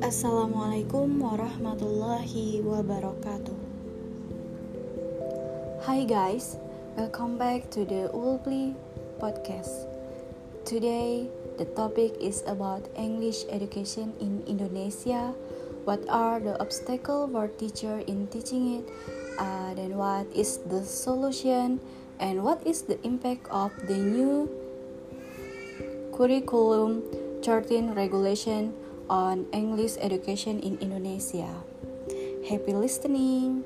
Assalamualaikum warahmatullahi wabarakatuh. Hi guys, welcome back to the Ulpli podcast. Today, the topic is about English education in Indonesia. What are the obstacles for teacher in teaching it? Uh, then what is the solution? And what is the impact of the new curriculum 13 regulation on English education in Indonesia. Happy listening!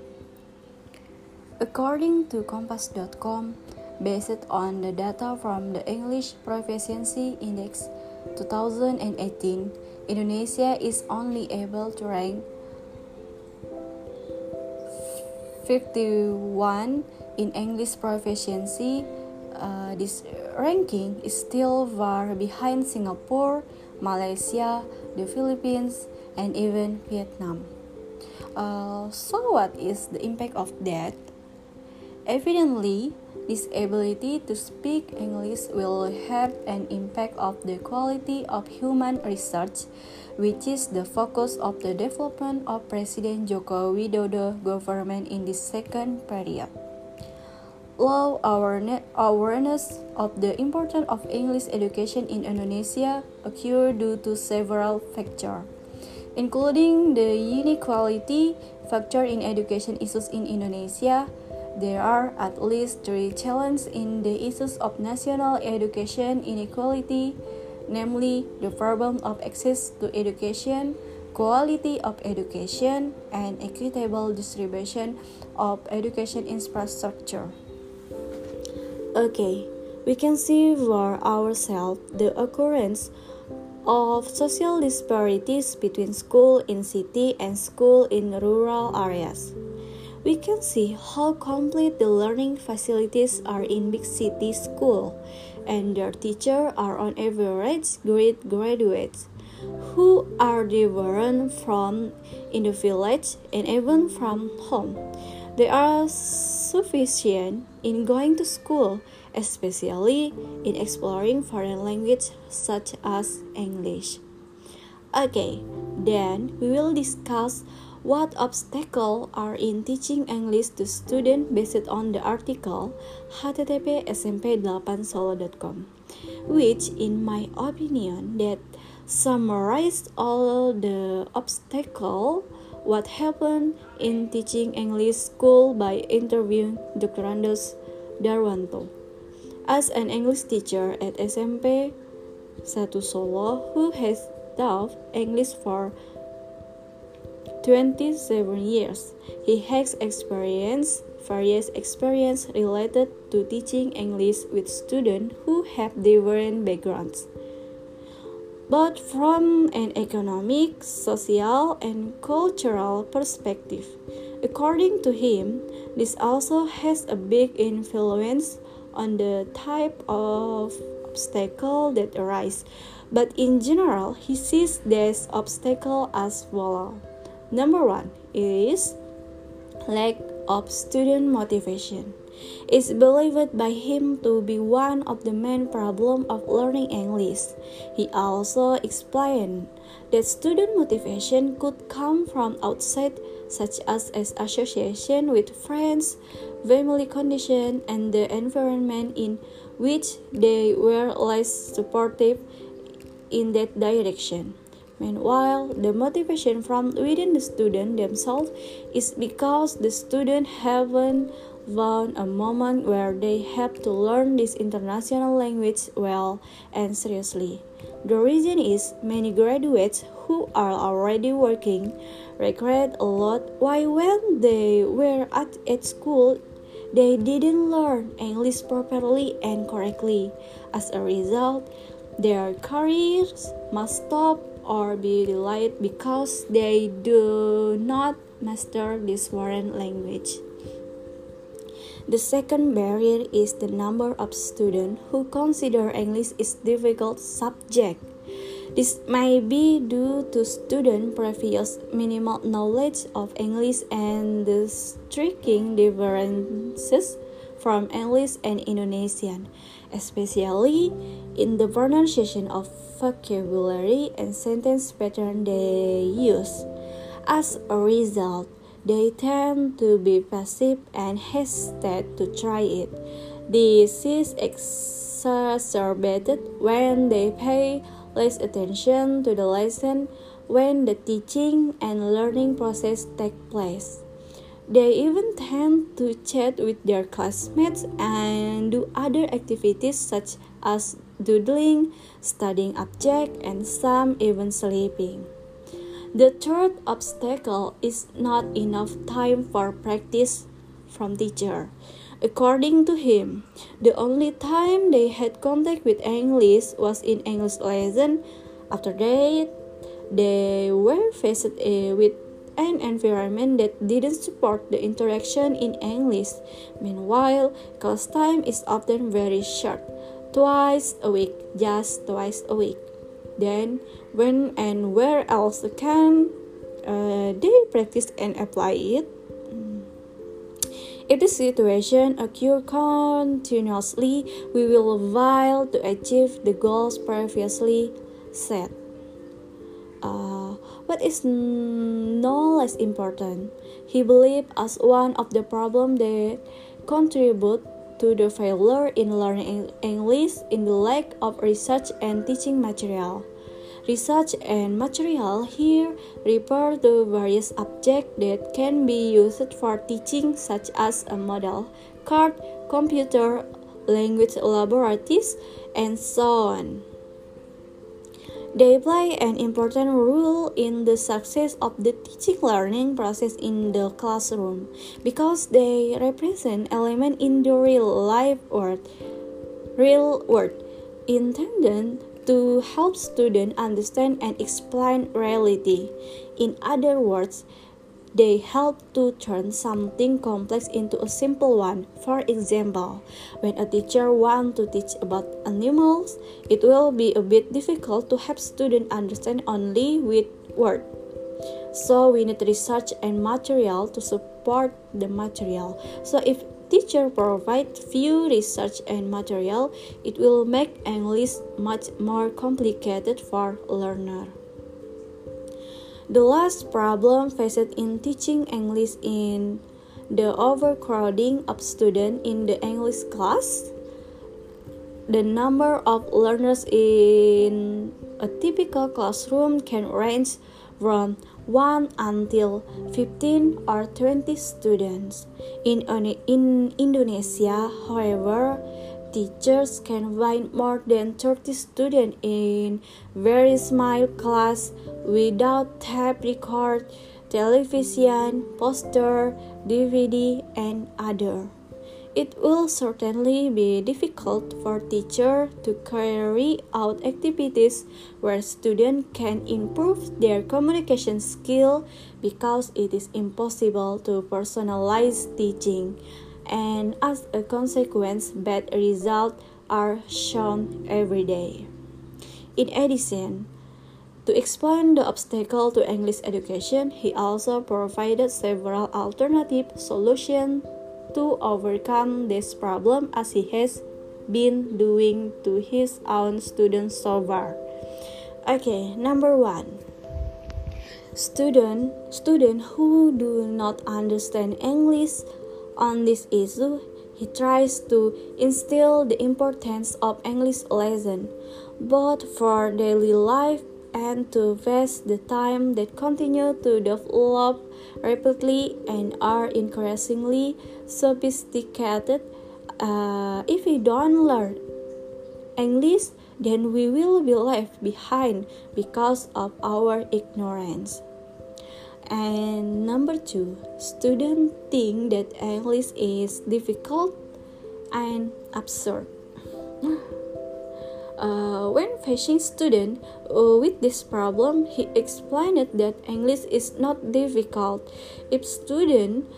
According to Kompas.com, based on the data from the English Proficiency Index 2018, Indonesia is only able to rank 51 in English proficiency. Uh, this ranking is still far behind Singapore, Malaysia, the Philippines, and even Vietnam. Uh, so, what is the impact of that? Evidently, this ability to speak English will have an impact of the quality of human research, which is the focus of the development of President Joko Widodo government in this second period low awareness of the importance of English education in Indonesia occurred due to several factors, including the inequality factor in education issues in Indonesia. There are at least three challenges in the issues of national education inequality, namely the problem of access to education, quality of education, and equitable distribution of education infrastructure. Okay, we can see for ourselves the occurrence of social disparities between school in city and school in rural areas. We can see how complete the learning facilities are in big city school and their teachers are on average great graduates who are different from in the village and even from home. They are sufficient in going to school, especially in exploring foreign language such as English. Okay, then we will discuss what obstacles are in teaching English to students based on the article http smp8solo.com which in my opinion that summarized all the obstacles what happened in teaching English school by interviewing Dr. Andos Darwanto. As an English teacher at SMP 1 Solo who has taught English for 27 years, he has experienced various experience related to teaching English with students who have different backgrounds but from an economic, social, and cultural perspective. According to him, this also has a big influence on the type of obstacle that arise. But in general, he sees this obstacle as follow. Number one is lack of student motivation It's believed by him to be one of the main problems of learning English. He also explained that student motivation could come from outside such as as association with friends, family condition, and the environment in which they were less supportive in that direction. Meanwhile, the motivation from within the student themselves is because the student haven't found a moment where they have to learn this international language well and seriously. The reason is many graduates who are already working regret a lot why when they were at, at school they didn't learn English properly and correctly. As a result, their careers must stop or be delayed because they do not master this foreign language. The second barrier is the number of students who consider English is difficult subject. This may be due to student previous minimal knowledge of English and the striking differences from English and Indonesian. Especially in the pronunciation of vocabulary and sentence pattern they use. As a result, they tend to be passive and hesitate to try it. This is exacerbated when they pay less attention to the lesson when the teaching and learning process take place. They even tend to chat with their classmates and do other activities such as doodling, studying objects, and some even sleeping. The third obstacle is not enough time for practice from teacher. According to him, the only time they had contact with English was in English lesson. After that, they were faced uh, with an environment that didn't support the interaction in English. Meanwhile, class time is often very short, twice a week, just twice a week. Then, when and where else can uh, they practice and apply it? If the situation occurs continuously, we will fail to achieve the goals previously set. Uh, what is no less important, he believed as one of the problems that contribute to the failure in learning English in the lack of research and teaching material. Research and material here refer to various objects that can be used for teaching, such as a model, card, computer, language laboratories, and so on. They play an important role in the success of the teaching learning process in the classroom because they represent elements in the real life world, real world intended to help students understand and explain reality. In other words, they help to turn something complex into a simple one. For example, when a teacher wants to teach about animals, it will be a bit difficult to help students understand only with words. So we need research and material to support the material. So if teacher provide few research and material, it will make English much more complicated for learner. The last problem faced in teaching English in the overcrowding of students in the English class. The number of learners in a typical classroom can range from 1 until 15 or 20 students. In, in Indonesia, however, teachers can find more than 30 students in very small class without tape record, television, poster, DVD, and other. It will certainly be difficult for teacher to carry out activities where students can improve their communication skill because it is impossible to personalize teaching and as a consequence bad results are shown every day. In addition, to explain the obstacle to English education, he also provided several alternative solutions to overcome this problem as he has been doing to his own students so far. Okay, number one. Student student who do not understand English on this issue, he tries to instill the importance of English lesson, both for daily life and to waste the time that continue to develop rapidly and are increasingly sophisticated. Uh, if we don't learn English, then we will be left behind because of our ignorance. And number two, students think that English is difficult and absurd. Uh, when facing student uh, with this problem, he explained that English is not difficult. If student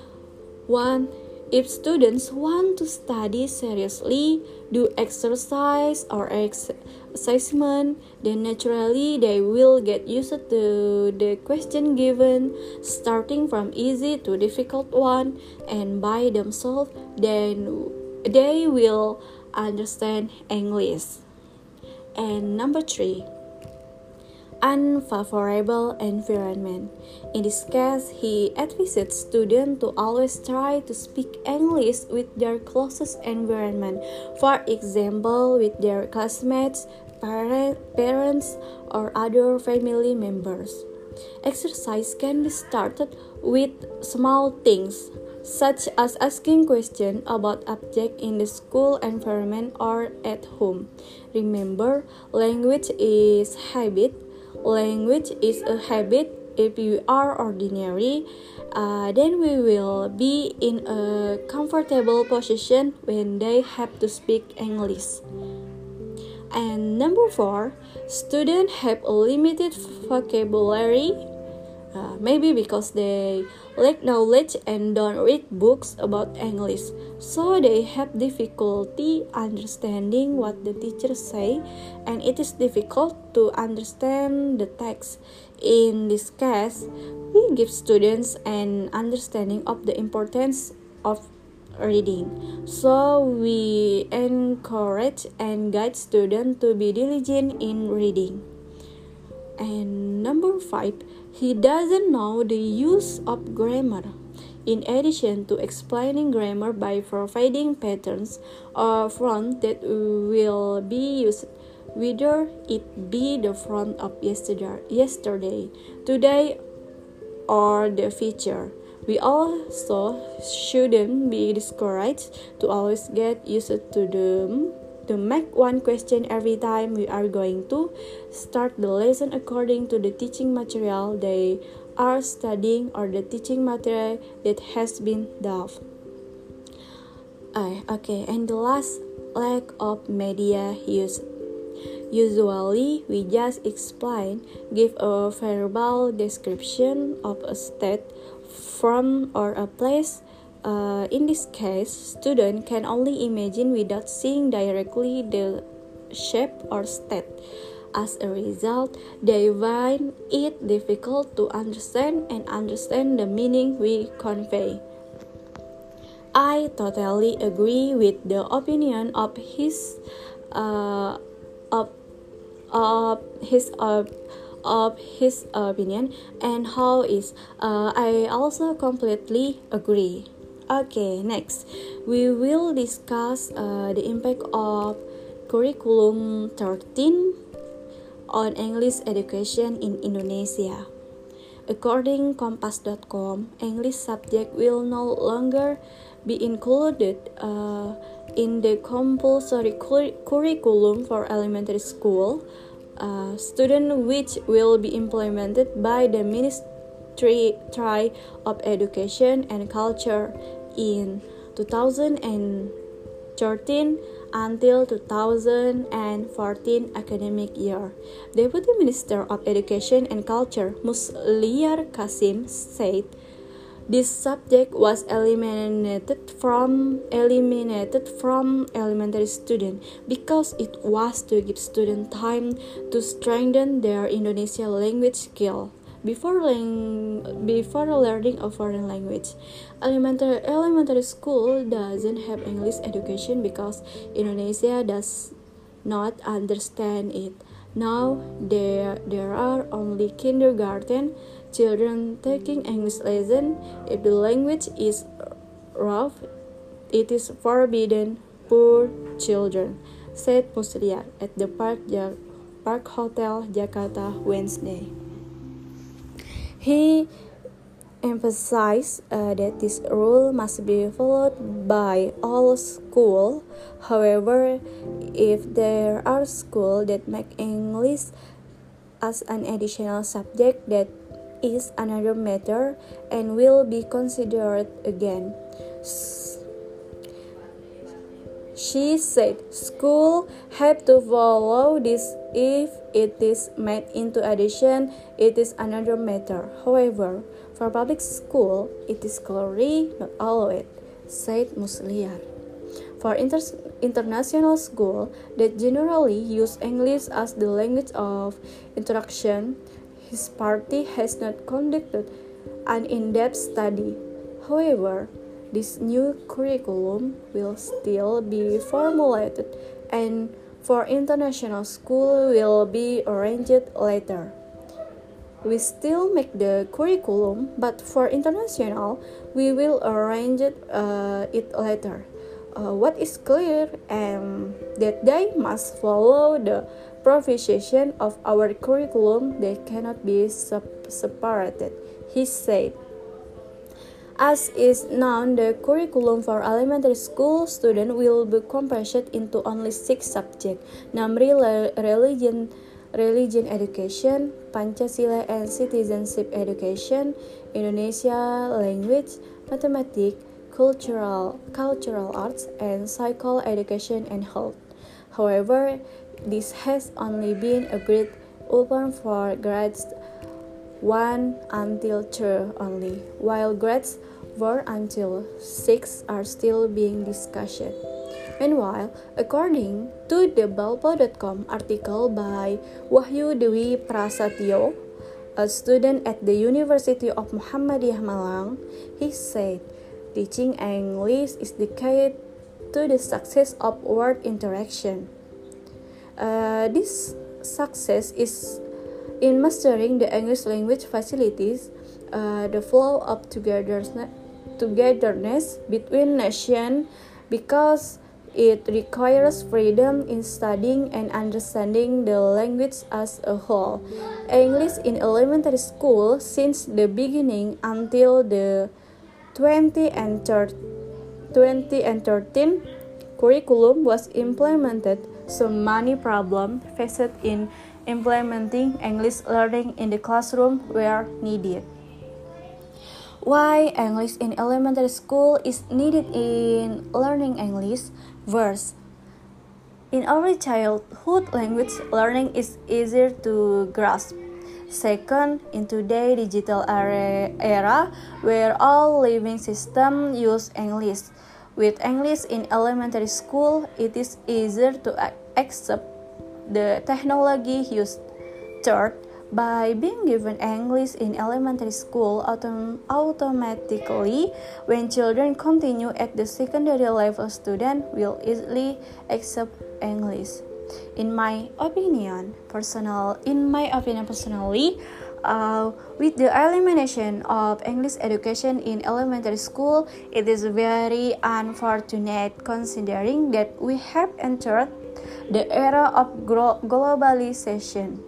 want if students want to study seriously, do exercise or ex assessment, then naturally they will get used to the question given, starting from easy to difficult one, and by themselves, then they will understand English. And number three, unfavorable environment. In this case, he advises students to always try to speak English with their closest environment, for example, with their classmates, parents, or other family members. Exercise can be started with small things such as asking questions about objects in the school environment or at home. Remember, language is habit language is a habit. If you are ordinary uh, then we will be in a comfortable position when they have to speak english. And number four students have a limited vocabulary uh, maybe because they lack knowledge and don't read books about English, so they have difficulty understanding what the teachers say, and it is difficult to understand the text. In this case, we give students an understanding of the importance of reading. So we encourage and guide students to be diligent in reading. And number five, he doesn't know the use of grammar. In addition to explaining grammar by providing patterns or front that will be used, whether it be the front of yesterday, yesterday, today, or the future. We also shouldn't be discouraged to always get used to them to make one question every time we are going to start the lesson according to the teaching material they are studying or the teaching material that has been done. Uh, okay, and the last lack of media use. Usually, we just explain, give a verbal description of a state from or a place uh, in this case, student can only imagine without seeing directly the shape or state. As a result, they find it difficult to understand and understand the meaning we convey. I totally agree with the opinion of his uh, of, of his uh, of his opinion and how is uh, I also completely agree. Okay, next we will discuss uh, the impact of curriculum 13 on English education in Indonesia. According Kompas.com, English subject will no longer be included uh, in the compulsory cur curriculum for elementary school. Uh, student which will be implemented by the Ministry of Education and Culture in 2013 until 2014 academic year. Deputy Minister of Education and Culture Musliar Kasim said this subject was eliminated from eliminated from elementary student because it was to give student time to strengthen their Indonesian language skill before, learning, before learning a foreign language. Elementary, elementary school doesn't have English education because Indonesia does not understand it. Now there, there are only kindergarten children taking English lesson. If the language is rough, it is forbidden poor children, said Musliar at the Park, Park Hotel Jakarta Wednesday. He emphasized uh, that this rule must be followed by all schools. However, if there are schools that make English as an additional subject, that is another matter and will be considered again. She said school have to follow this if it is made into addition, it is another matter. However, for public school, it is clearly not allowed, said Musliar. For inter international school that generally use English as the language of interaction, his party has not conducted an in-depth study. However, This new curriculum will still be formulated and for international school will be arranged later. We still make the curriculum, but for international, we will arrange it, uh, it later. Uh, what is clear and that they must follow the provision of our curriculum, they cannot be separated, he said. As is known, the curriculum for elementary school students will be compressed into only six subjects, namely religion, religion education, Pancasila and citizenship education, Indonesia language, mathematics, cultural, cultural arts, and psycho education and health. However, this has only been agreed upon for grades 1 until 2 only, while grades 4 until 6 are still being discussed. Meanwhile, according to the Balpo.com article by Wahyu Dewi Prasatyo, a student at the University of Muhammadiyah Malang, he said, teaching English is the key to the success of word interaction. Uh, this success is in mastering the English language facilities, uh, the flow of togetherness, togetherness between nations because it requires freedom in studying and understanding the language as a whole. English in elementary school since the beginning until the 20 and 20 and 13 curriculum was implemented so many problems faced in implementing English learning in the classroom where needed. Why English in elementary school is needed in learning English? Verse In early childhood, language learning is easier to grasp. Second, in today's digital era, where all living systems use English, with English in elementary school, it is easier to accept the technology used. Third, by being given English in elementary school autom automatically when children continue at the secondary level student will easily accept English in my opinion personal in my opinion personally uh, with the elimination of English education in elementary school, it is very unfortunate considering that we have entered the era of globalization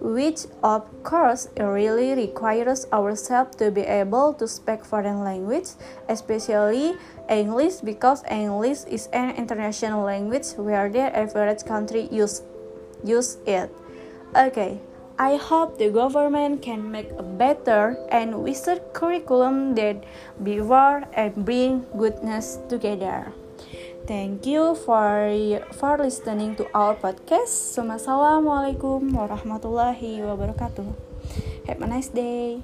which of course really requires ourselves to be able to speak foreign language, especially English because English is an international language where the average country use use it. Okay, I hope the government can make a better and wiser curriculum that before and bring goodness together. Thank you for for listening to our podcast. Assalamualaikum warahmatullahi wabarakatuh. Have a nice day.